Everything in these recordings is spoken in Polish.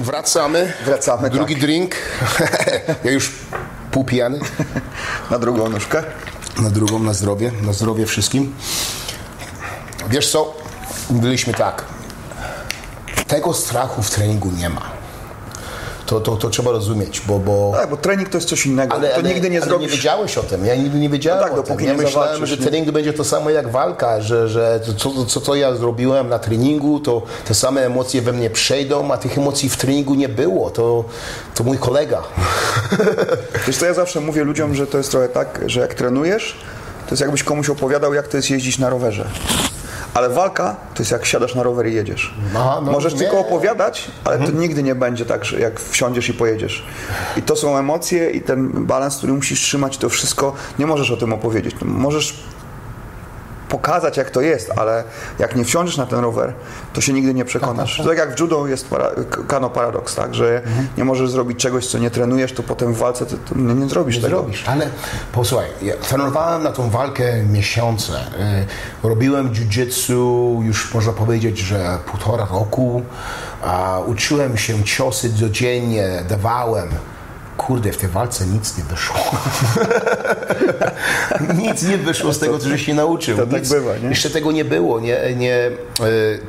Wracamy. Wracamy, Drugi tak. drink. ja już pół pijany. Na drugą nóżkę. Na drugą, na zdrowie. Na zdrowie wszystkim. Wiesz co? Byliśmy tak. Tego strachu w treningu nie ma. To, to, to trzeba rozumieć, bo... bo... Tak, bo trening to jest coś innego. to nigdy nie ale zrobisz. nie wiedziałeś o tym. Ja nigdy nie wiedziałem No tak, o tym. dopóki Ja nie myślałem, zawalczysz, że nie? trening będzie to samo jak walka, że, że co, co, co ja zrobiłem na treningu, to te same emocje we mnie przejdą, a tych emocji w treningu nie było. To, to mój kolega. Wiesz co, ja zawsze mówię ludziom, że to jest trochę tak, że jak trenujesz, to jest jakbyś komuś opowiadał, jak to jest jeździć na rowerze. Ale walka to jest jak siadasz na rower i jedziesz. Aha, no Możesz nie. tylko opowiadać, ale to nigdy nie będzie tak, że jak wsiądziesz i pojedziesz. I to są emocje i ten balans, który musisz trzymać, to wszystko, nie możesz o tym opowiedzieć. Możesz pokazać, jak to jest, ale jak nie wsiądziesz na ten rower, to się nigdy nie przekonasz. To tak jak w judo jest para, kano paradoks, tak, że nie możesz zrobić czegoś, co nie trenujesz, to potem w walce to nie, nie zrobisz Nie tego. zrobisz. Ale posłuchaj, ja trenowałem na tą walkę miesiące. Y, Robiłem jiu-jitsu już można powiedzieć, że półtora roku. Uczyłem się ciosy codziennie, dawałem. Kurde, w tej walce nic nie wyszło. nic nie wyszło z tego, co się nauczył. To tak nic, bywa, nie? Jeszcze tego nie było. Nie, nie, e,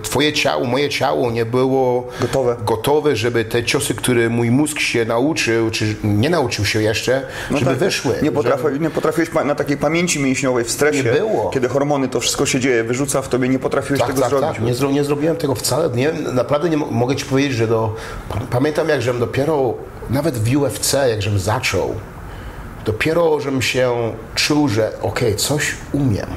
twoje ciało, moje ciało nie było Gotowe. gotowe, żeby te ciosy, które mój mózg się nauczył, czy nie nauczył się jeszcze, żeby tak. wyszły. Nie, potrafi, nie potrafiłeś na takiej pamięci mięśniowej, w stresie, Nie było. kiedy hormony, to wszystko się dzieje, wyrzuca w tobie, nie potrafiłeś Tak, tego tak, zrobić. tak. Nie, zro, nie zrobiłem tego wcale. Nie, naprawdę nie mo- mogę ci powiedzieć, że do, pa- pamiętam jak żem dopiero, nawet w UFC, jak żem zaczął, dopiero żem się czuł, że okej, coś umiem.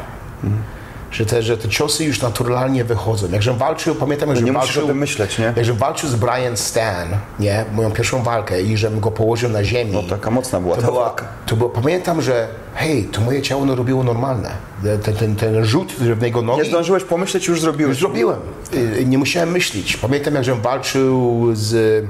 Że te, że te ciosy już naturalnie wychodzą. Jak żem walczył, pamiętam, jak żem nie walczył, o myśleć, nie? Jak żem walczył z Brian Stan, nie? Moją pierwszą walkę i żem go położył na ziemi. No, taka mocna była to ta była, walka. to było, pamiętam, że hej, to moje ciało no robiło normalne. Ten, ten, ten rzut w jego nogi. Nie zdążyłeś pomyśleć, już zrobiłeś. Już zrobiłem. Y, Nie musiałem myśleć. Pamiętam, jak żem walczył z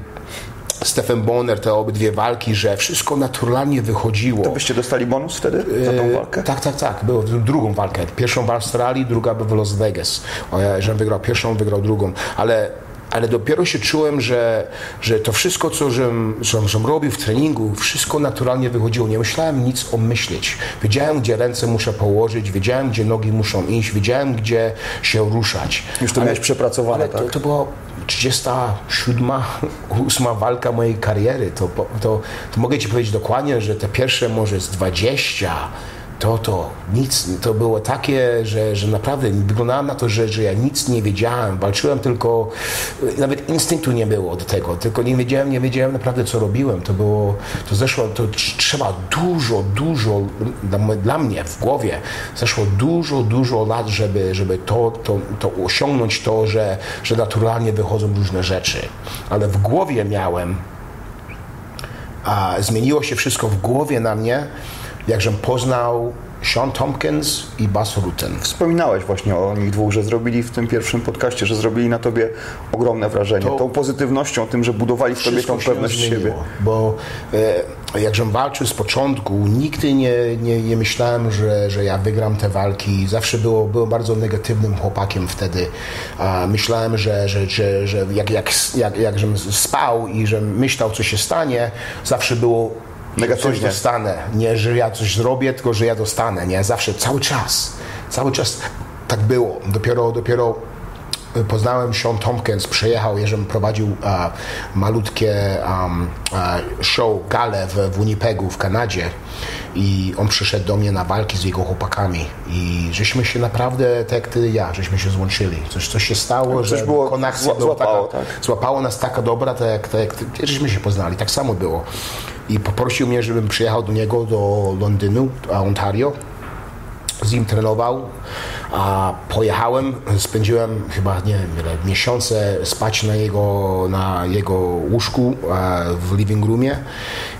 Stephen Bonner, te obydwie walki, że wszystko naturalnie wychodziło. To byście dostali bonus wtedy za tą walkę? Tak, tak, tak. Było drugą walkę. Pierwszą w Australii, druga w Las Vegas. O, ja, żem wygrał pierwszą, wygrał drugą. Ale, ale dopiero się czułem, że, że to wszystko, co żem, co żem robił w treningu, wszystko naturalnie wychodziło. Nie musiałem nic omyśleć. Wiedziałem, gdzie ręce muszę położyć, wiedziałem, gdzie nogi muszą iść, wiedziałem, gdzie się ruszać. Już to miałeś przepracowane, ale tak? To, to była 37, 8 walka mojej kariery. To, to, to mogę Ci powiedzieć dokładnie, że te pierwsze może z 20 to, to nic, to było takie, że, że naprawdę wyglądałem na to, że, że ja nic nie wiedziałem, walczyłem tylko, nawet instynktu nie było do tego, tylko nie wiedziałem, nie wiedziałem naprawdę co robiłem, to było, to zeszło, to tr- trzeba dużo, dużo, dla mnie w głowie, zeszło dużo, dużo lat, żeby, żeby to, to, to osiągnąć to, że, że naturalnie wychodzą różne rzeczy, ale w głowie miałem a zmieniło się wszystko w głowie na mnie, jakżem poznał Sean Tompkins i Bas Rutten. Wspominałeś właśnie o nich dwóch, że zrobili w tym pierwszym podcaście, że zrobili na tobie ogromne wrażenie. To- Tą pozytywnością, tym, że budowali w tobie tą pewność zmieniło, siebie. Bo e, jakżem walczył z początku, nigdy nie, nie, nie myślałem, że, że ja wygram te walki. Zawsze było, byłem bardzo negatywnym chłopakiem wtedy. A myślałem, że, że, że, że jak, jak, jak, jak żem spał i że myślał, co się stanie, zawsze było Negatywnie. coś dostanę. Nie, że ja coś zrobię, tylko że ja dostanę. Nie, zawsze, cały czas. Cały czas tak było. Dopiero, dopiero poznałem Sean Tompkins, przyjechał, jeżem prowadził a, malutkie um, a, show, galę w, w Winnipegu w Kanadzie i on przyszedł do mnie na walki z jego chłopakami i żeśmy się naprawdę, tak jak ty ja, żeśmy się złączyli. Coś, coś się stało, Coś że było- konakcja zła- złapało, taka, tak? złapało nas taka dobra, tak jak, tak żeśmy się poznali, tak samo było. I poprosił mnie, żebym przyjechał do niego do Londynu, Ontario z nim trenował, a pojechałem, spędziłem chyba, nie wiem, miesiące spać na jego, na jego łóżku e, w living roomie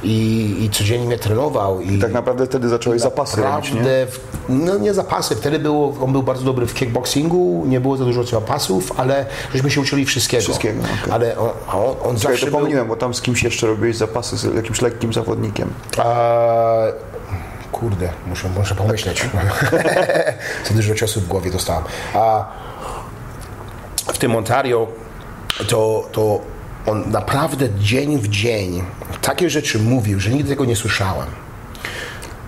i, i codziennie mnie trenował. I, Tak naprawdę wtedy zacząłeś zapasy robić, nie? W- no nie zapasy, wtedy było, on był bardzo dobry w kickboxingu, nie było za dużo zapasów, ale żeśmy się uczyli wszystkiego. Wszystkiego, okej. Ale on, a on, on Ja zawsze to był... pomyliłem, bo tam z kimś jeszcze robiłeś zapasy, z jakimś lekkim zawodnikiem. Eee, kurde, muszę, muszę pomyśleć. Co dużo czasu w głowie dostałem. A w tym Ontario to, to on naprawdę dzień w dzień takie rzeczy mówił, że nigdy tego nie słyszałem.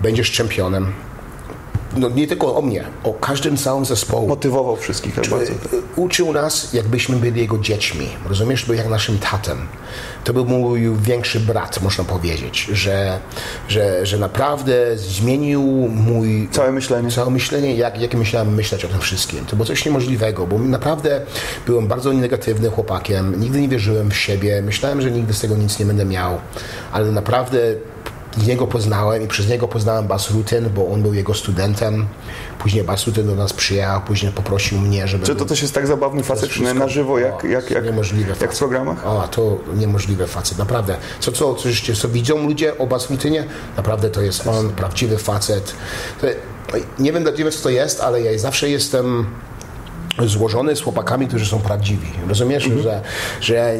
Będziesz czempionem. No nie tylko o mnie, o każdym całym zespołu. Motywował wszystkich tak bardzo. Uczył nas, jakbyśmy byli jego dziećmi. Rozumiesz? Był jak naszym tatem. To był mój większy brat, można powiedzieć, że, że, że naprawdę zmienił mój... Całe myślenie. Całe myślenie, jak, jak myślałem myśleć o tym wszystkim. To było coś niemożliwego, bo naprawdę byłem bardzo negatywnym chłopakiem. Nigdy nie wierzyłem w siebie. Myślałem, że nigdy z tego nic nie będę miał. Ale naprawdę jego poznałem i przez niego poznałem Bas Rutten, bo on był jego studentem. Później Bas Rutten do nas przyjechał, później poprosił mnie, żeby... Czy to też jest tak zabawny facet na żywo, jak, o, jak, jak, niemożliwe jak w programach? O, to niemożliwe facet, naprawdę. Co, co, co, żeście- co widzą ludzie o Bas Ruttinie? Naprawdę to jest on, prawdziwy facet. To, nie wiem, wiem, co to jest, ale ja zawsze jestem złożony z chłopakami, którzy są prawdziwi. Rozumiesz, Mhm. że, że,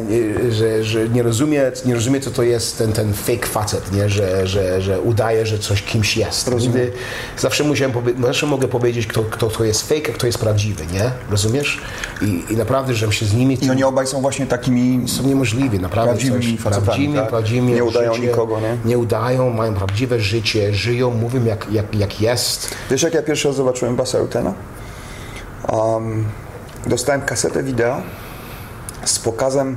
że, że nie, rozumie, nie rozumie, co to jest ten, ten fake facet, nie? Że, że, że udaje, że coś kimś jest. Nigdy, zawsze, musiałem zawsze mogę powiedzieć, kto, kto, kto jest fake, a kto jest prawdziwy, nie? Rozumiesz? I, i naprawdę, żebym się z nimi... I oni obaj są właśnie takimi są niemożliwi, naprawdę. Prawdziwymi coś, facetami, prawdziwymi, tak? prawdziwymi Nie udają życie, nikogo, nie? Nie udają, mają prawdziwe życie, żyją, mówią jak, jak, jak jest. Wiesz, jak ja pierwszy raz zobaczyłem Basa Rutena? Um, dostałem kasetę wideo z pokazem.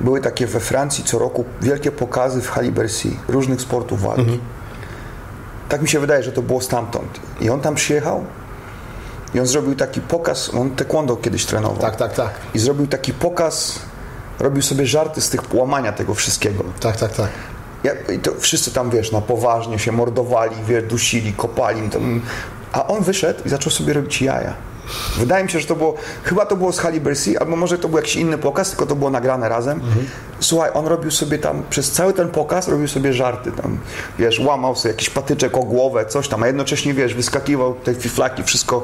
Były takie we Francji co roku wielkie pokazy w hali Bercy różnych sportów walki. Tak mi się wydaje, że to było stamtąd. I on tam przyjechał i on zrobił taki pokaz. On taekwondo kiedyś trenował. Tak, tak, tak. I zrobił taki pokaz, robił sobie żarty z tych łamania tego wszystkiego. Tak, tak, tak. Ja, i to wszyscy tam, wiesz, na poważnie się mordowali, wiesz, dusili, kopali. Tam, a on wyszedł i zaczął sobie robić jaja. Wydaje mi się, że to było, chyba to było z Halle Bercy, albo może to był jakiś inny pokaz, tylko to było nagrane razem. Słuchaj, on robił sobie tam, przez cały ten pokaz robił sobie żarty tam, wiesz, łamał sobie jakiś patyczek o głowę, coś tam, a jednocześnie, wiesz, wyskakiwał te fiflaki, wszystko,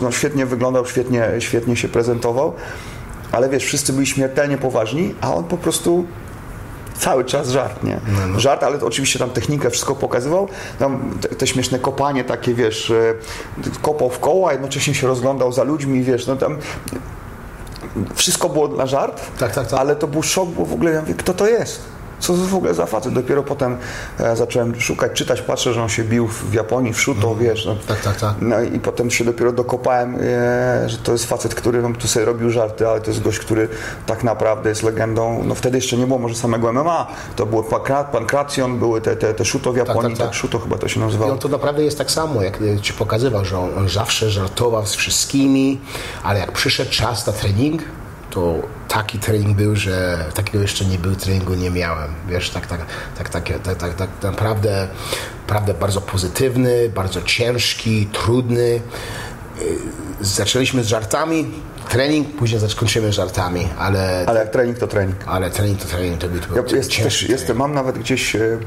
no świetnie wyglądał, świetnie, świetnie się prezentował, ale wiesz, wszyscy byli śmiertelnie poważni, a on po prostu cały czas żart, nie? Żart, ale to oczywiście tam technikę wszystko pokazywał. Tam te, te śmieszne kopanie takie, wiesz, e, kopał w koło, a jednocześnie się rozglądał za ludźmi, wiesz, no tam wszystko było dla żart, Tak, tak, tak. ale to był szok, bo w ogóle ja mówię, kto to jest? Co to w ogóle za facet? Dopiero potem e, zacząłem szukać, czytać, patrzę, że on się bił w Japonii, w szuto, wiesz. No, Tak, tak, tak. no i potem się dopiero dokopałem, e, że to jest facet, który tu sobie robił żarty, ale to jest gość, który tak naprawdę jest legendą. No wtedy jeszcze nie było może samego MMA, to było pankra- pankracjon, były te, te, te szuto w Japonii, tak, tak, tak. szuto chyba to się I nazywało. on to naprawdę jest tak samo, jak e, ci pokazywał, że on, on zawsze żartował z wszystkimi, ale jak przyszedł czas na trening, to taki trening był, że takiego jeszcze nie był treningu nie miałem. Wiesz, tak, tak, tak, tak, tak, tak, tak naprawdę, naprawdę bardzo pozytywny, bardzo ciężki, trudny. Y, Zaczęliśmy z żartami, trening, później zakończymy żartami, ale, Ale jak trening, to trening. ale trening to trening, to był, Ja jest, ciężki też trening. jestem, mam nawet gdzieś, mam,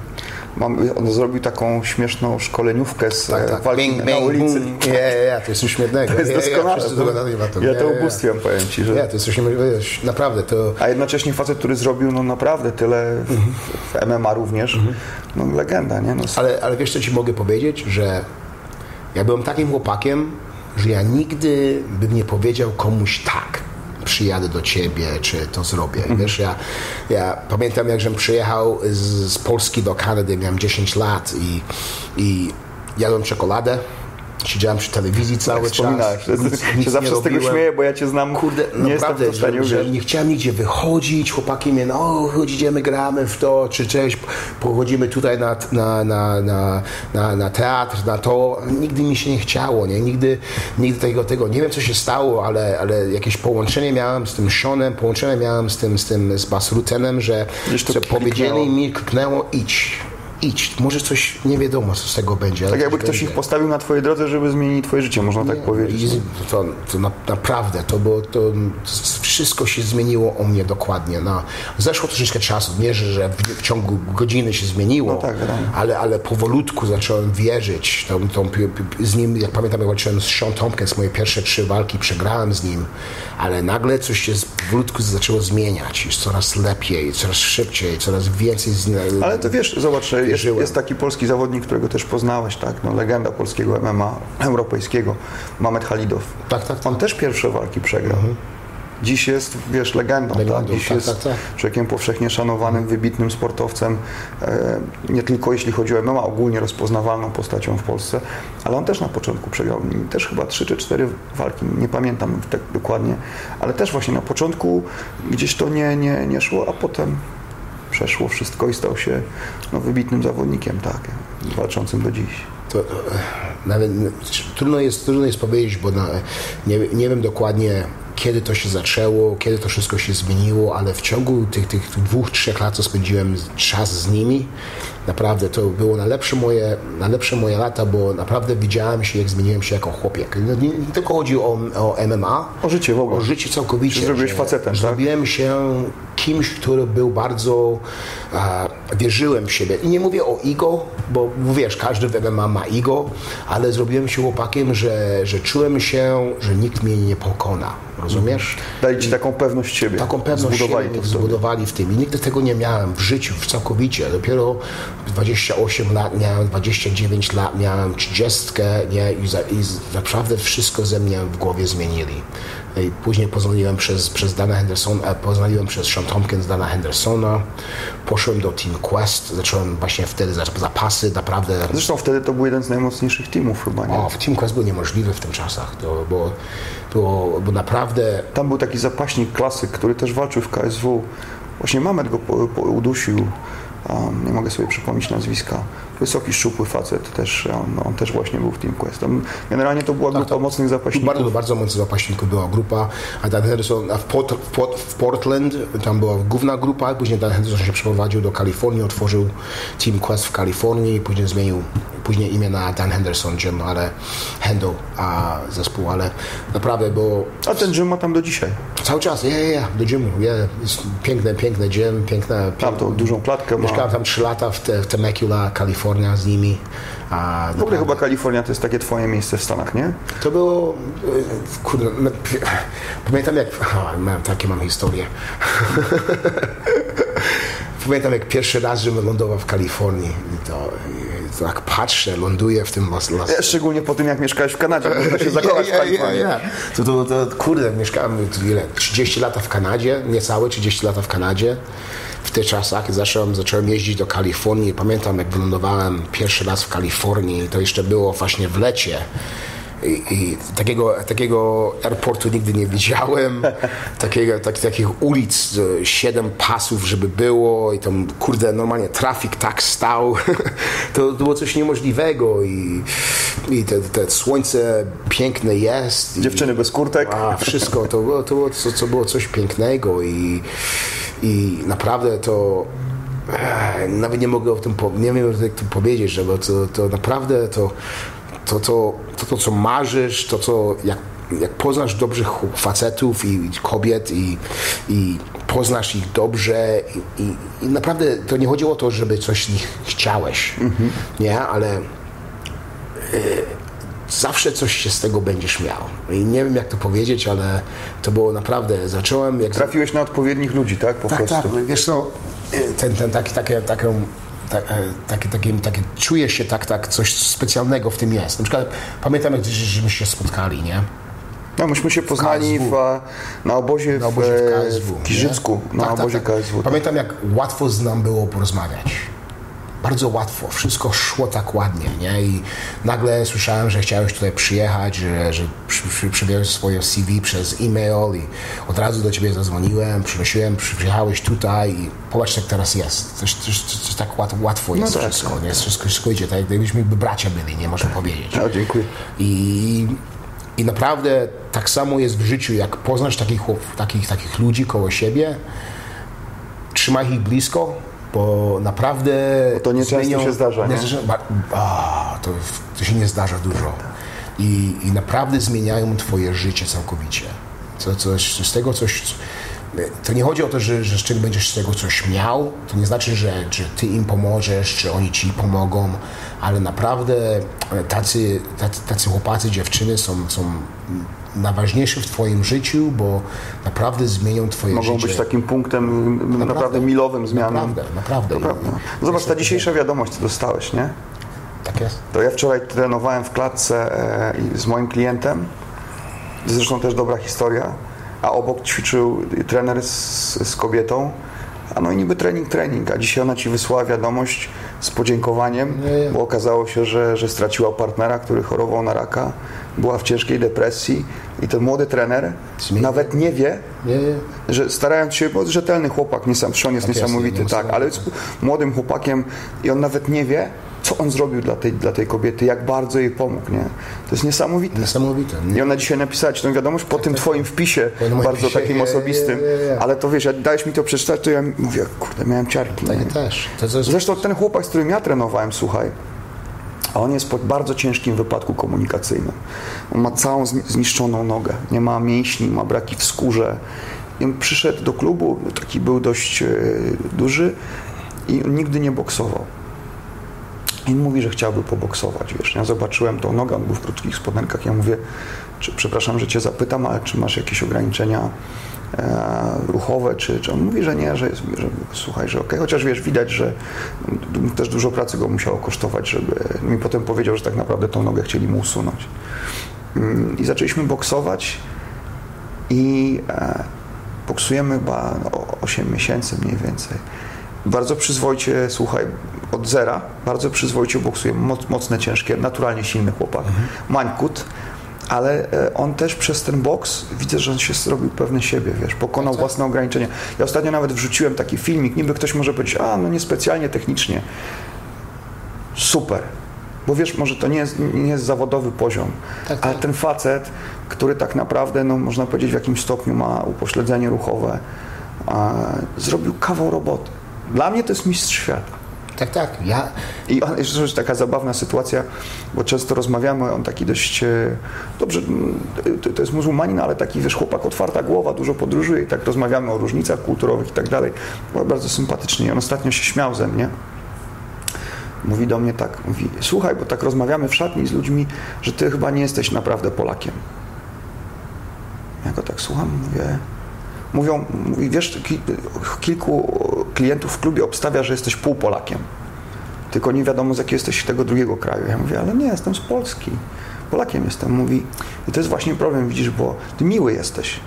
on zrobił taką śmieszną szkoleniówkę z Tak, e, tak. walki Bing, na ulicy. ja, ja, to jest coś śmiesznego. To jest doskonałe. Ja Ja, to ubóstwiam, powiem Ci, że... Ja, to jest coś niemożliwego. Naprawdę, to... A jednocześnie facet, który zrobił no naprawdę tyle w, w MMA również, no legenda, nie? No, Ale, ale wiesz, co ci mogę powiedzieć? Że ja byłem takim chłopakiem, że ja nigdy bym nie powiedział komuś tak. Przyjadę do ciebie, czy to zrobię. Wiesz, ja, ja pamiętam, jak żem przyjechał z, z Polski do Kanady, miałem 10 lat i, i jadłem czekoladę. Siedziałem przy telewizji cały czas. Wspominałeś, że nic- się nic zawsze z tego śmieję, bo ja Cię znam, Kurde, nie jestem naprawdę, w stanie że, że nie chciałem nigdzie wychodzić, chłopaki mnie, no chodź, idziemy, gramy w to, czy coś, pochodzimy tutaj na, na, na, na, na, na teatr, na to. Nigdy mi się nie chciało, nie? Nigdy, nigdy tego, tego, nie wiem co się stało, ale, ale jakieś połączenie miałem z tym Seanem, połączenie miałem z tym, z tym, z Basrutenem, że, że powiedzieli mi, kliknęło, idź. Idź, może coś, nie wiadomo co z tego będzie. Tak jakby ktoś będzie. ich postawił na twojej drodze, żeby zmienić twoje życie, można tak powiedzieć. I To, to na, naprawdę, to było, to wszystko się zmieniło o mnie dokładnie. No, zeszło troszeczkę czasu, nie, że, że w, w ciągu godziny się zmieniło, No tak, ale, ale powolutku zacząłem wierzyć. Tą, tą, z nim, jak pamiętam, jak walczyłem z Sean Tompkins, moje pierwsze trzy walki przegrałem z nim, ale nagle coś się powolutku zaczęło zmieniać. Już coraz lepiej, coraz szybciej, coraz więcej z Ale to wiesz, zobacz, jest, jest taki polski zawodnik, którego też poznałeś, tak? No, legenda polskiego MMA, europejskiego, Mamet Halidow. Tak, tak, tak. On też pierwsze walki przegrał. Dziś jest, wiesz, legendą, Legendą, tak? Dziś tak, jest tak, tak. człowiekiem powszechnie szanowanym, wybitnym sportowcem, e, nie tylko jeśli chodzi o MMA, ogólnie rozpoznawalną postacią w Polsce, ale on też na początku przegrał, też chyba trzy czy cztery walki, nie pamiętam tak dokładnie, ale też właśnie na początku gdzieś to nie, nie, nie szło, a potem przeszło wszystko i stał się no, wybitnym zawodnikiem, tak, walczącym do dziś. To, e, nawet trudno jest, trudno jest powiedzieć, bo na, nie, nie wiem dokładnie kiedy to się zaczęło, kiedy to wszystko się zmieniło, ale w ciągu tych, tych dwóch, trzech lat, co spędziłem czas z nimi, naprawdę to było najlepsze moje, najlepsze moje lata, bo naprawdę widziałem się, jak zmieniłem się jako chłopiek. No, Nie, nie tylko chodzi o, o MMA, O życie w ogóle. o życie całkowicie. Czy zrobiłeś że facetem, tak? Zrobiłem się kimś, który był bardzo... A, wierzyłem w siebie. I nie mówię o ego, bo wiesz, każdy w MMA ma ego, ale zrobiłem się chłopakiem, że, że czułem się, że nikt mnie nie pokona. Rozumiesz? Dali ci taką pewność siebie. Taką pewność Zbudowali siebie zbudowali w tym. I nigdy tego nie miałem w życiu, w całkowicie. Dopiero 28 lat miałem, 29 lat miałem, 30, nie? I, za, i naprawdę wszystko ze mnie w głowie zmienili. I później poznaliłem przez, przez Dana Hendersona, e, poznaliłem przez Sean Tompkins Dana Hendersona, poszłem do Team Quest, zacząłem właśnie wtedy za- zapasy, naprawdę Zresztą wtedy to był jeden z najmocniejszych teamów chyba, nie? o, w Team Quest był niemożliwy w tym czasach, to było, było naprawdę Tam był taki zapaśnik klasyk, który też walczył w KSW. Właśnie Mamet go po, po udusił. Um, nie mogę sobie przypomnieć nazwiska. Wysoki, szczupły facet też. On, on też właśnie był w Team Quest. Generalnie to była grupa to- mocnych zapaśników. Bardzo, bardzo mocno zapaśników była grupa, a Dan Henderson a w, Port, w, Port, w Portland, tam była główna grupa, później Dan Henderson się przeprowadził do Kalifornii, otworzył Team Quest w Kalifornii, później zmienił później imię na Dan Henderson Gym, ale Hendo a zespół, ale naprawdę było A ten Jim ma tam do dzisiaj. cały czas, ja, ja, ja, do gymu, ja, piękne, piękne gym, piękne, Tam tą dużą klatkę ma. Mieszkałem tam 3 lata w, te, w Temecula, Kalifornia z nimi. A W ogóle chyba Kalifornia to jest takie twoje miejsce w Stanach, nie? To było, e, kurde, no, pamiętam jak, o, mam, takie mam historie. pamiętam jak pierwszy raz, żebym lądował w Kalifornii to, i to jak patrzę, ląduję w tym Las, Las Ja, Szczególnie po tym, jak mieszkałeś w Kanadzie. Można się zakochać w Kalifornii. To, to, to, kurde, mieszkałem ile, 30 lata w Kanadzie, niecałe 30 lata w Kanadzie. W tych czasach zacząłem, zacząłem jeździć do Kalifornii. Pamiętam, jak wylądowałem pierwszy raz w Kalifornii, to jeszcze było właśnie w lecie. I, i takiego, takiego airportu nigdy nie widziałem, takiego, tak, takich ulic, siedem pasów, żeby było i tam, kurde, normalnie trafik tak stał, to, to było coś niemożliwego i, i te, te słońce piękne jest. i- Dziewczyny bez kurtek. a, wszystko, to było, to było, co, co było coś pięknego i, i naprawdę to e, nawet nie mogę o tym, nie wiem jak to powiedzieć, że bo to, to naprawdę to, to, to, to, to co marzysz, to co jak, jak poznasz dobrych facetów i, i kobiet i, i poznasz ich dobrze i, i, i naprawdę to nie chodziło o to, żeby coś z nich chciałeś, nie, ale zawsze coś się z tego będziesz miał. I nie wiem jak to powiedzieć, ale to było naprawdę, zacząłem jak... Trafiłeś na odpowiednich ludzi, tak? Po tak, prostu. tak, wiesz co, ten, ten taki, takie, taką, tak, e, takie, takie, takie, czujesz się tak, tak, coś specjalnego w tym jest. Na przykład pamiętam, jak żeśmy się spotkali, nie? No, myśmy się poznali KSW. w, e, na obozie, Na obozie w w, KSW. w Giżycku. nie? Na Tak, tak, obozie tak. KSW. tak. Pamiętam, jak łatwo z nam było porozmawiać. Bardzo łatwo, wszystko szło tak ładnie, nie? I nagle słyszałem, że chciałeś tutaj przyjechać, że, że przy, przy, przywiozłeś swoje CV przez e-mail i od razu do ciebie zadzwoniłem, przynosiłem, przy- przyjechałeś tutaj i popatrz jak teraz jest. Coś, coś, coś, coś tak łat, łatwo jest tak, wszystko, nie? Wszystko, wszystko idzie, tak jakbyśmy bracia byli, nie można powiedzieć. No, dziękuję. I, I naprawdę tak samo jest w życiu, jak poznasz takich, takich, takich ludzi koło siebie, trzymaj ich blisko, bo naprawdę... to nieczęsto się zdarza, nie? a, to, to się nie zdarza dużo. I, I naprawdę zmieniają twoje życie całkowicie. To, coś, z tego coś... To nie chodzi o to, że, że z czego będziesz z tego coś miał. To nie znaczy, że, że ty im pomożesz, czy oni ci pomogą, ale naprawdę e, tacy, tacy, tacy chłopacy, dziewczyny są, są najważniejsi w twoim życiu, bo naprawdę zmienią twoje Mogą życie. być takim punktem naprawdę, milowym zmianą. Naprawdę, naprawdę. To prawda. No Zobacz, ta dzisiejsza wiadomość, co dostałeś, nie? Tak jest. To ja wczoraj trenowałem w klatce e, z moim klientem. Zresztą też dobra historia. A obok ćwiczył trener z, z kobietą. A no i niby trening, trening. A dzisiaj ona ci wysłała wiadomość z podziękowaniem, Nie. bo okazało się, że, że straciła partnera, który chorował na raka. Była w ciężkiej depresji i ten młody trener Zmienił. nawet nie wie, Nie, nie. że starając się, bo rzetelny chłopak, niesam, on jest Tak jest, niesamowity, nie, tak, ale jest młodym chłopakiem i on nawet nie wie, co on zrobił dla tej, dla tej kobiety, jak bardzo jej pomógł, nie? To jest niesamowite. Niesamowite. I ona dzisiaj napisała ci tę wiadomość po tym twoim wpisie, Po moim bardzo wpisie, takim osobistym, je, je, je. ale to wiesz, jak dałeś mi to przeczytać, to ja mówię, kurde, miałem ciarki. Tak nie? też. To, to jest, Zresztą ten chłopak, z którym ja trenowałem, słuchaj, a on jest po bardzo ciężkim wypadku komunikacyjnym. On ma całą zni- zniszczoną nogę, nie ma mięśni, ma braki w skórze. I on przyszedł do klubu, taki był dość e, duży i on nigdy nie boksował. I mówi, że chciałby poboksować, wiesz. Ja zobaczyłem tą nogę, on był w krótkich spodenkach. Ja mówię, czy, przepraszam, że cię zapytam, ale czy masz jakieś ograniczenia e, ruchowe, czy, czy on mówi, że nie, że, jest, że słuchaj, że okej, chociaż wiesz, widać, że m, też dużo pracy go musiało kosztować, żeby mi potem powiedział, że tak naprawdę tą nogę chcieli mu usunąć. Mm, I zaczęliśmy boksować i e, boksujemy chyba o 8 miesięcy mniej więcej. Bardzo przyzwoicie, słuchaj, od zera, bardzo przyzwoicie boksuje, moc, mocne, ciężkie, naturalnie silny chłopak, mańkut, ale e, on też przez ten boks, widzę, że on się zrobił pewny siebie, wiesz, pokonał własne ograniczenia. Ja ostatnio nawet wrzuciłem taki filmik, niby ktoś może powiedzieć, a no niespecjalnie technicznie, super. Bo wiesz, może to nie jest, nie jest zawodowy poziom, Tak, ale tak. ten facet, który tak naprawdę, no, można powiedzieć, w jakimś stopniu ma upośledzenie ruchowe, zrobił kawał roboty. Dla mnie to jest mistrz świata. tak, tak. Ja, I on, jeszcze jest taka zabawna sytuacja, bo często rozmawiamy, on taki dość, e, dobrze, to, jest muzułmanin, ale taki, wiesz, chłopak, otwarta głowa, dużo podróżuje i tak rozmawiamy o różnicach kulturowych i tak dalej. Bardzo sympatyczny i on ostatnio się śmiał ze mnie. Mówi do mnie tak, mówi, słuchaj, bo tak rozmawiamy w szatni z ludźmi, że ty chyba nie jesteś naprawdę Polakiem. Ja go tak słucham, mówię, mówią, mówi, wiesz, ki, kilku klientów w klubie obstawia, że jesteś pół Polakiem tylko nie wiadomo z jakiego jesteś tego drugiego kraju. Ja mówię, ale nie, jestem z Polski. Polakiem jestem. Mówi, i to jest właśnie problem, widzisz, bo ty miły jesteś.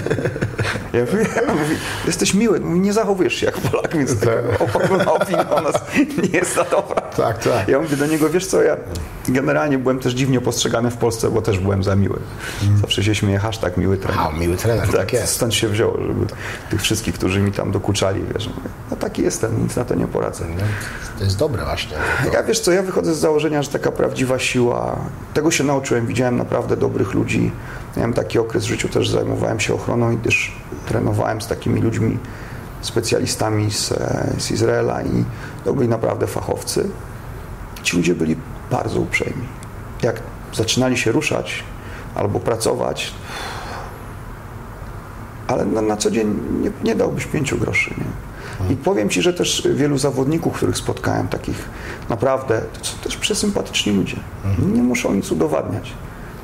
ja mówię, mówi, jesteś miły, nie zachowujesz się jak Polak, więc taka opinia o nas nie jest za dobra. Tak, tak. Ja mówię do niego, wiesz co, ja generalnie byłem też dziwnie postrzegany w Polsce, bo też byłem za miły. Zawsze się śmieje, hashtag miły trener. a, miły trener, tak, Tak, jest. stąd się wzięło, żeby tych wszystkich, którzy mi tam dokuczali, wiesz, no taki jestem, nic na to nie poradzę. No, to jest dobre właśnie. To, Ja wiesz co, ja wychodzę z założenia, że taka prawdziwa siła, tego się nauczyłem, widziałem naprawdę dobrych ludzi. Miałem taki okres w życiu, też zajmowałem się ochroną i też trenowałem z takimi ludźmi, specjalistami z, e, z Izraela i to byli naprawdę fachowcy. Ci ludzie byli bardzo uprzejmi. Jak zaczynali się ruszać albo pracować, ale na, na co dzień nie, nie dałbyś pięciu groszy. Nie? I powiem Ci, że też wielu zawodników, których spotkałem, takich naprawdę, to są też przesympatyczni ludzie. Nie muszą nic udowadniać.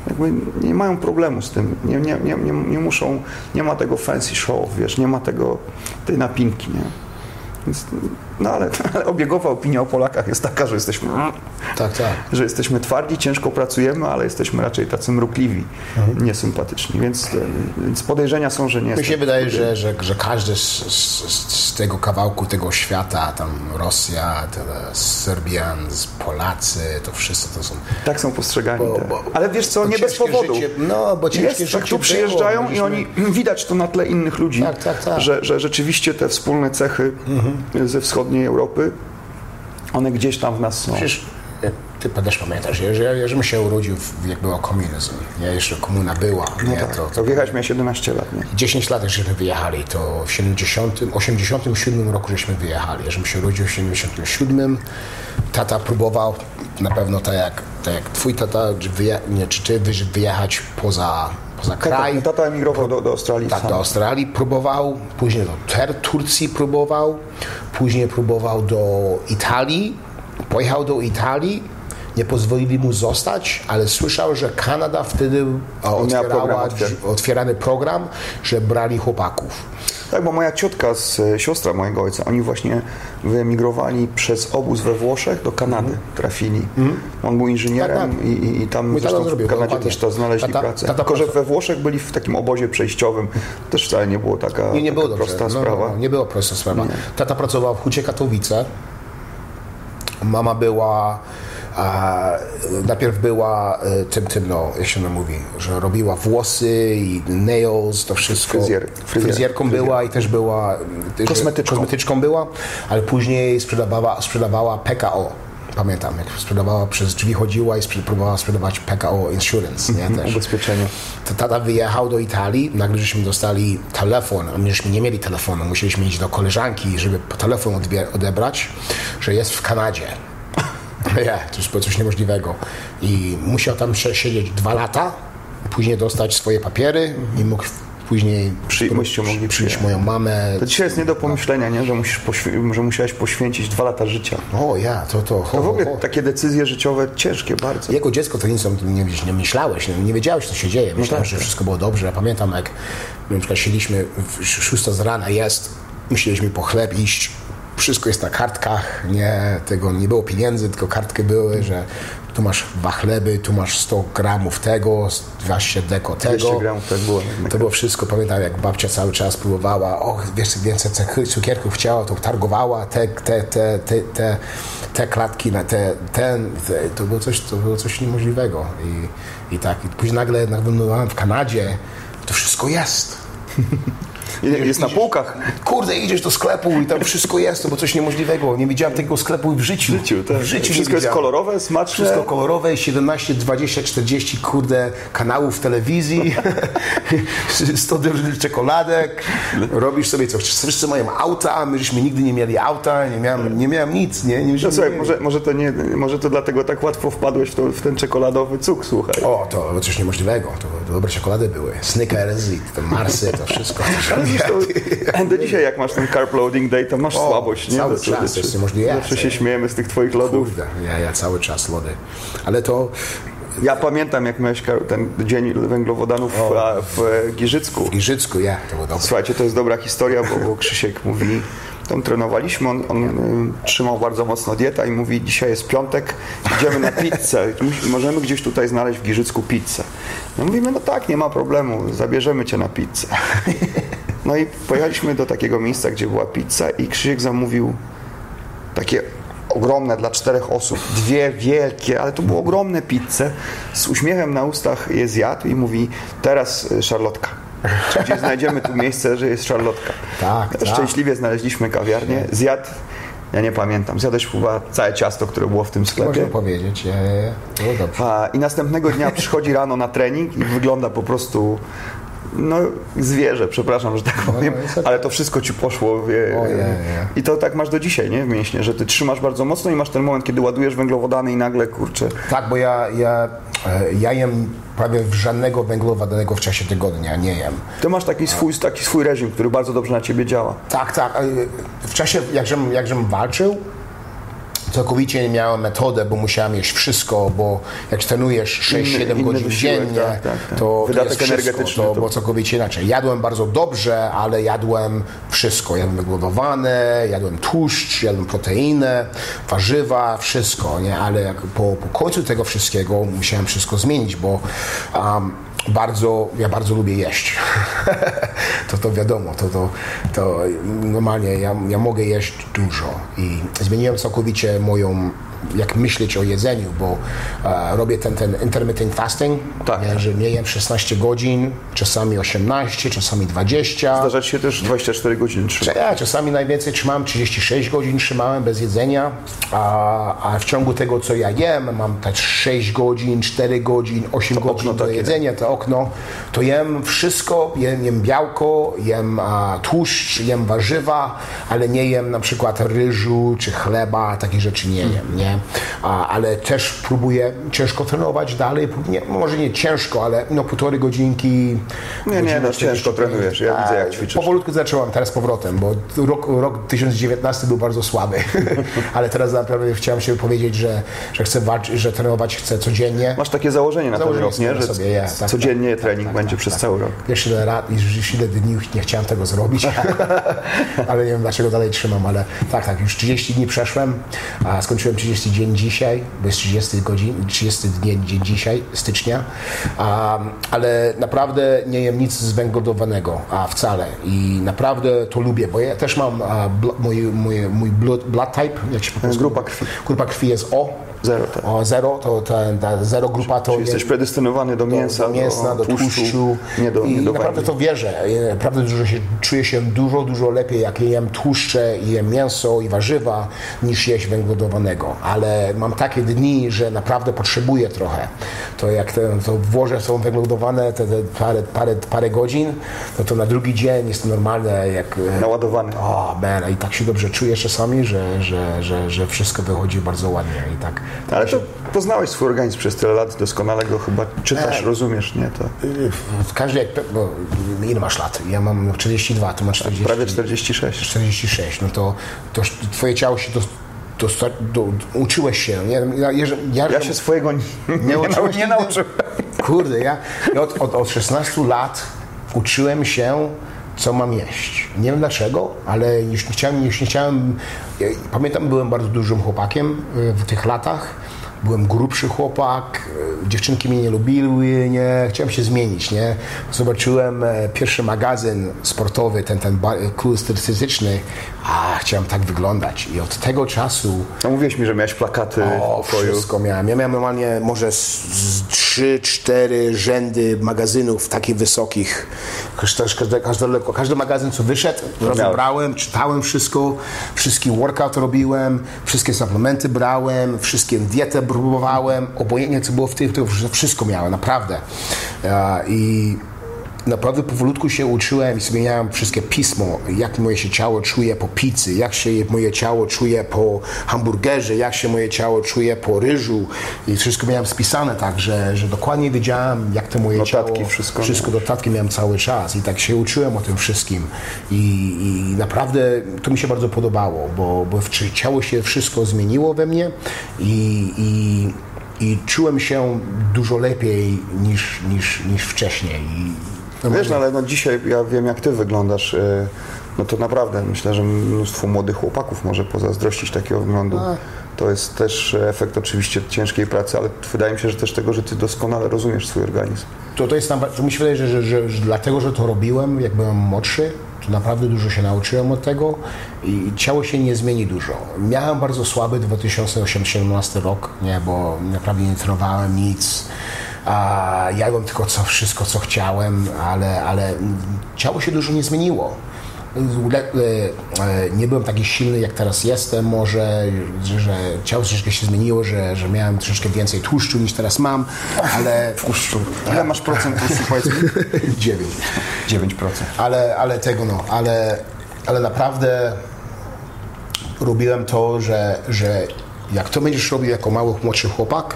Jakby nie mają problemu z tym. Nie, nie, nie, nie, nie muszą, nie ma tego fancy show, wiesz, nie ma tego, tej napinki, nie? Więc, no ale, ale obiegowa opinia o Polakach jest taka, że jesteśmy tak, tak. że jesteśmy twardzi, ciężko pracujemy, ale jesteśmy raczej tacy mrukliwi, niesympatyczni. Więc, e, więc podejrzenia są, że nie Mi się wydaje, że, że, że każdy z, z, tego kawałku tego świata, tam Rosja, te Serbian, Polacy, to wszyscy to są... Tak są postrzegani. Bo- tak. bo- ale wiesz co, nie bez powodu. życie- no, bo ciężkie Jest, życie tak tu przyjeżdżają było, i oni, widać to na tle innych ludzi, Tak, tak, tak. Że, że rzeczywiście te wspólne cechy ze wschodniej Europy, one gdzieś tam w nas są. Przecież ty też pamiętasz, że, że, żebym się urodził, w, jak była komunizm, nie? jeszcze komuna była, No nie? tak, to, to wjechać miałeś 11 lat, nie? 10 lat, żeśmy wyjechali, to w 70, 87 roku żeśmy wyjechali. Ja się urodził w 77. Tata próbował, na pewno tak jak, tak jak twój tata, czy, wyje, nie, czy ty wyj- wyjechać poza, poza kraj. Tata, tata emigrował do, do Australii Tak, do Australii próbował, później do Ter- Turcji próbował, później próbował do Italii, pojechał do Italii, nie pozwolili mu zostać, ale słyszał, że Kanada wtedy program otwierała, otwier- otwierany program, że brali chłopaków. Tak, bo moja ciotka, z, e, siostra mojego ojca, oni właśnie wyemigrowali przez obóz we Włoszech do Kanady, trafili. On był inżynierem Mhm. Tak, tak. I, i, tam Mój zresztą w Kanadzie też to znaleźli Tata- pracę. tata Tylko, że we Włoszech byli w takim obozie przejściowym. Też wcale nie było taka, Nie, nie było taka dobrze. prosta no, sprawa. No, nie było prosta sprawa. Tata pracował w Hucie Katowice. Mama była a, najpierw była e, tym, tym, no, jak się to mówi, że robiła włosy i nails, to wszystko. Fryzjer- fryzjer- Fryzjerką fryzjer. była i też była Kosmetyczką. kosmetyczką była, ale później sprzedawała, sprzedawała PKO. Pamiętam, jak sprzedawała przez drzwi chodziła i próbowała sprzedawać PKO Insurance, nie, też. Ubezpieczenie. To tata wyjechał do Italii, nagle żeśmy dostali telefon, a myśmy nie mieli telefonu, musieliśmy iść do koleżanki, żeby telefon odebrać, że jest w Kanadzie. Nie, to jest coś niemożliwego. I musiał tam siedzieć dwa lata, później dostać swoje papiery i mógł później Przy- przyjść przyjechać. moją mamę. To dzisiaj jest nie do pomyślenia, nie? Że, musisz że musiałeś poświęcić dwa lata życia. O ja, to to. Ho, To w ho, ogóle ho. takie decyzje życiowe ciężkie bardzo. Jako dziecko to nic o tym nie, nie myślałeś, nie, nie wiedziałeś, co się dzieje. Myślałem, tak, że tak. wszystko było dobrze. Ja pamiętam, jak na przykład siedzieliśmy w szósta z rana jest, musieliśmy po chleb iść, wszystko jest na kartkach, nie, tego nie było pieniędzy, tylko kartki były, że tu masz dwa chleby, tu masz 100 gramów tego, 20 deko tego. 200 gramów, tak było. To było wszystko, pamiętam jak babcia cały czas próbowała, o wiesz, więcej cukierków chciała, to targowała te, te, te, te, te, te klatki na te, ten, te, to było coś, to było coś niemożliwego i, i tak, i później nagle wylądowałem w Kanadzie, to wszystko jest. Jest na półkach. Kurde, idziesz do sklepu i tam wszystko jest, to było coś niemożliwego. Nie widziałem takiego sklepu w życiu. W życiu, tak. W życiu Wszystko jest kolorowe, smaczne. Wszystko kolorowe, 17, 20, 40, kurde, kanałów telewizji, 100 różnych czekoladek, robisz sobie co chcesz. Wszyscy mają auta, my żeśmy nigdy nie mieli auta, nie miałem, nie miałem nic, nie? nie, No słuchaj, może, może, to nie, może to dlatego tak łatwo wpadłeś w, to, w ten czekoladowy cuk, słuchaj. O, to coś niemożliwego, to, to dobre czekolady były, Snickers i te Marsy, to wszystko. zresztą do dzisiaj jak masz ten carb loading day, to masz O, słabość, nie? cały do- czas, to jest niemożliwe. Zawsze się śmiejemy z tych twoich lodów. Kurde, ja, ja cały czas lody. Ale to Ja pamiętam jak miałeś ten dzień węglowodanów w, a, w e, Giżycku. w Giżycku, ja, to było dobre. Słuchajcie, to jest dobra historia, bo, bo Krzysiek mówi, tam trenowaliśmy, on, on y, trzymał bardzo mocno dietę i mówi, dzisiaj jest piątek, idziemy na pizzę, możemy gdzieś tutaj znaleźć w Giżycku pizzę. No mówimy, no tak, nie ma problemu, zabierzemy cię na pizzę. No i pojechaliśmy do takiego miejsca, gdzie była pizza i Krzysiek zamówił takie ogromne dla czterech osób, dwie wielkie, ale to były ogromne pizze. Z uśmiechem na ustach je zjadł i mówi, teraz y, szarlotka. Gdzie znajdziemy tu miejsce, że jest szarlotka. Tak, tak. Szczęśliwie znaleźliśmy kawiarnię. Zjadł, ja nie pamiętam, zjadłeś chyba całe ciasto, które było w tym Można sklepie. powiedzieć, ja, ja, ja. było dobrze. A, I następnego dnia przychodzi rano na trening i wygląda po prostu no zwierzę, przepraszam, że tak powiem, no, jest okej. ale to wszystko ci poszło. Wie, Ojej. I to tak masz do dzisiaj, nie? W mięśnie, że ty trzymasz bardzo mocno i masz ten moment, kiedy ładujesz węglowodany i nagle, kurczę, Tak, bo ja, ja, e, ja jem prawie żadnego węglowodanego w czasie tygodnia, nie jem. ty masz taki swój, taki swój reżim, który bardzo dobrze na ciebie działa. Tak, tak. e, W czasie, jakżem, jakżem walczył, całkowicie nie miałem metodę, bo musiałem jeść wszystko, bo jak trenujesz 6-7 inny godzin wysiłek, dziennie, tak, tak, tak. to, to Wydatek wszystko, energetyczny to to- było całkowicie inaczej. Jadłem bardzo dobrze, ale jadłem wszystko. Jadłem węglowowane, jadłem tłuszcz, jadłem proteinę, warzywa, wszystko, nie? Ale jak po, po końcu tego wszystkiego musiałem wszystko zmienić, bo um, bardzo, ja bardzo lubię jeść. to to wiadomo, to, to, to normalnie ja, ja mogę jeść dużo i zmieniłem całkowicie moją jak myśleć o jedzeniu, bo e, robię ten, ten intermittent fasting, Tak. nie, że nie jem 16 godzin, czasami 18, czasami 20. Zdarzać się też 24 godziny trzymać. Ja czasami najwięcej trzymałem, 36 godzin trzymałem bez jedzenia, a, a w ciągu tego, co ja jem, mam też 6 godzin, 4 godzin, 8 godzin do jedzenia, to okno, to jem wszystko, jem, jem białko, jem a, tłuszcz, jem warzywa, ale nie jem na przykład ryżu czy chleba, takich rzeczy nie jem, nie? A, ale też próbuję ciężko trenować dalej, nie, może nie ciężko, ale no półtorej godzinki. Nie, nie, no ciężko 45. trenujesz, ja widzę, jak ćwiczysz. Powolutku zacząłem teraz powrotem, bo rok, rok 2019 był bardzo słaby, ale teraz naprawdę chciałem się powiedzieć, że, że chcę walczyć, że trenować chcę codziennie. Masz takie założenie na ten Założenie rok, nie? Że sobie, ja, tak, codziennie tak, trening tak, będzie tak, przez cały rok. Wiesz ile, lat, już ile dni już nie chciałem tego zrobić, ale nie wiem dlaczego dalej trzymam, ale tak, tak, już 30 dni przeszłem, a skończyłem 30 dzień dzisiaj, bo jest 30 godzin, 30 dni dzień dzisiaj, stycznia, a, ale naprawdę nie jem nic zwęglodowanego, a wcale i naprawdę to lubię, bo ja też mam a, bl, mój, mój, mój blood, blood type, jak się po polsku- Grupa krwi. Grupa krwi jest O. Zero, tak. O, zero, to ta, ta zero grupa to Czyli jesteś predestynowany do mięsa, do, mięsa, do, tłuszczu. nie do, I nie do naprawdę to wierzę. Naprawdę dużo się, czuję się dużo, dużo lepiej, jak jem tłuszcze i jem mięso i warzywa, niż jeść węglodowanego. Ale mam takie dni, że naprawdę potrzebuję trochę. To jak te, to włożę są węglodowane te, te parę, parę, parę godzin, no to na drugi dzień jest to normalne, jak Naładowany. o, man, i tak się dobrze czuję czasami, że, że, że, że wszystko wychodzi bardzo ładnie i tak. Ale to poznałeś swój organizm przez tyle lat, doskonale go chyba czytasz, Tak. rozumiesz, nie? To Każdy jak, bo ile masz lat? Ja mam 42, ty masz 40. prawie 46. 46, no to, to twoje ciało się do, do, do, uczyłeś się. Nie, ja, ja, ja, Ja się swojego nie, nie, uczyłeś nie nauczyłem. Kurde, ja, ja od, od, od 16 lat uczyłem się, co mam jeść. Nie wiem dlaczego, ale już nie chciałem, już nie chciałem. Pamiętam, byłem bardzo dużym chłopakiem y, w tych latach. Byłem grubszy chłopak, y, dziewczynki mnie nie lubiły, nie, chciałem się zmienić, nie. Zobaczyłem e, pierwszy magazyn sportowy, ten, ten kurs statystyczny, a chciałem tak wyglądać. I od tego czasu No mówiłeś mi, że miałeś plakaty o, w pokoju. wszystko miałem. Ja miałem normalnie może z, z 3-4 rzędy magazynów takich wysokich. Każdy, każdy, każdy, każdy magazyn, co wyszedł, rozebrałem, czytałem wszystko, wszystki workout robiłem, wszystkie suplementy brałem, wszystkie dietę próbowałem, obojętnie co było w tych, to wszystko miałem, naprawdę. E, I naprawdę powolutku się uczyłem i zmieniałem wszystkie pismo, jak moje się ciało czuje po pizzy, jak się moje ciało czuje po hamburgerze, jak się moje ciało czuje po ryżu. I wszystko miałem spisane tak, że, że dokładnie wiedziałem, jak to moje Notatki, ciało... wszystko, Wszystko, notatki miałem cały czas. I tak się uczyłem o tym wszystkim. I, i naprawdę to mi się bardzo podobało, bo, bo ciało się wszystko zmieniło we mnie? I, i i czułem się dużo lepiej niż, niż, niż wcześniej. I Wiesz, no, ale no dzisiaj ja wiem, jak ty wyglądasz. y, No to naprawdę myślę, że mnóstwo młodych chłopaków może pozazdrościć takiego wyglądu. To jest też efekt oczywiście ciężkiej pracy, ale wydaje mi się, że też tego, że ty doskonale rozumiesz swój organizm. To, to jest to mi się wydaje, że, że, że, że dlatego, że to robiłem, jak byłem młodszy, to naprawdę dużo się nauczyłem od tego i ciało się nie zmieni dużo. Miałem bardzo słaby 2017 rok, nie, bo naprawdę nie trenowałem nic. A jadłem tylko co, wszystko, co chciałem, ale, ale ciało się dużo nie zmieniło. Le, e, nie byłem taki silny, jak teraz jestem, może, że, ciało troszeczkę się zmieniło, że, że miałem troszeczkę więcej tłuszczu niż teraz mam, ale... Tłuszczu. Ile masz procent tłuszczu, powiedz mi? 9. 9%. Ale, ale tego no, ale, ale naprawdę robiłem to, że, że jak to będziesz robił jako mały, młodszy chłopak,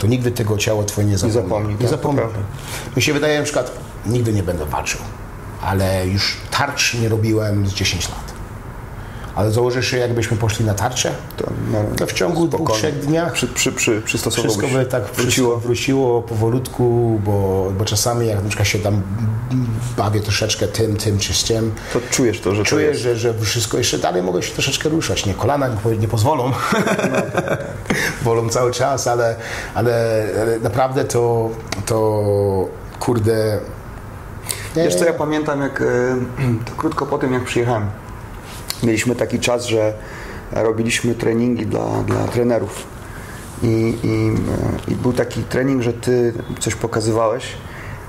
to nigdy tego ciało twoje nie zapomni. zapomni, Nie tak, zapomni. prawda. Mi się wydaje na przykład, nigdy nie będę walczył, ale już tarcz nie robiłem z 10 lat. Ale założę się, jakbyśmy poszli na tarczę, To, no, to w ciągu dwóch, trzech dniach Przy, przy, przy, przystosowałbyś. wszystko by tak wróciło, wróciło powolutku, bo, bo czasami jak na przykład się tam bawię troszeczkę tym, tym czy z tym, To czujesz to, że to czuję, jest. że, że wszystko jeszcze dalej mogę się troszeczkę ruszać. Nie, kolana nie, po- nie pozwolą. Wolą cały czas, ale, ale, ale naprawdę to, to kurde... Nie, Wiesz co, ja pamiętam jak e, to krótko po tym jak przyjechałem, mieliśmy taki czas, że robiliśmy treningi dla, dla trenerów. I, i, I był taki trening, że ty coś pokazywałeś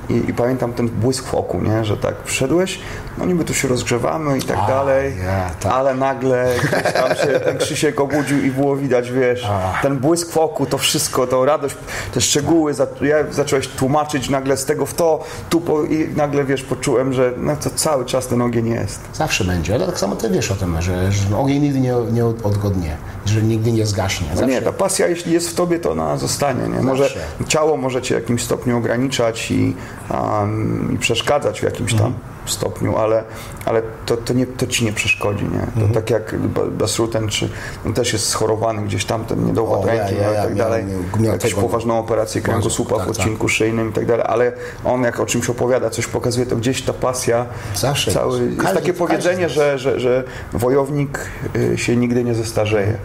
i, i pamiętam ten błysk w oku, nie? że tak wszedłeś, no niby tu się rozgrzewamy i tak A, dalej, ja, tak. ale nagle gdzieś tam się ten Krzysiek obudził i było widać, wiesz, ten błysk w oku, to wszystko, to radość, te szczegóły, za, ja zacząłeś tłumaczyć nagle z tego w to, tu po, i nagle, wiesz, poczułem, że no to cały czas ten ogień jest. Zawsze będzie, ale tak samo ty wiesz o tym, że, że ogień nigdy nie, nie odgodnie, że nigdy nie zgaśnie. No Zawsze. nie, ta pasja, jeśli jest w tobie, to ona zostanie. Nie? Może Zawsze. ciało może cię w jakimś stopniu ograniczać i, um, i przeszkadzać w jakimś tam Mhm. Stopniu, ale, ale to, to, nie, to ci nie przeszkodzi. Nie? To Mhm. tak jak Ba- Basruten, czy on też jest schorowany gdzieś tam, ten ja, ręki ja, miał i ja tak miał- dalej, miał jakąś poważną operację kręgosłupa tak, w odcinku szyjnym i tak dalej, ale on jak o czymś opowiada, coś pokazuje, to gdzieś ta pasja Zawsze cały... jest. Jest Każdy- takie każdy powiedzenie, że, że, że wojownik y, się nigdy nie zestarzeje.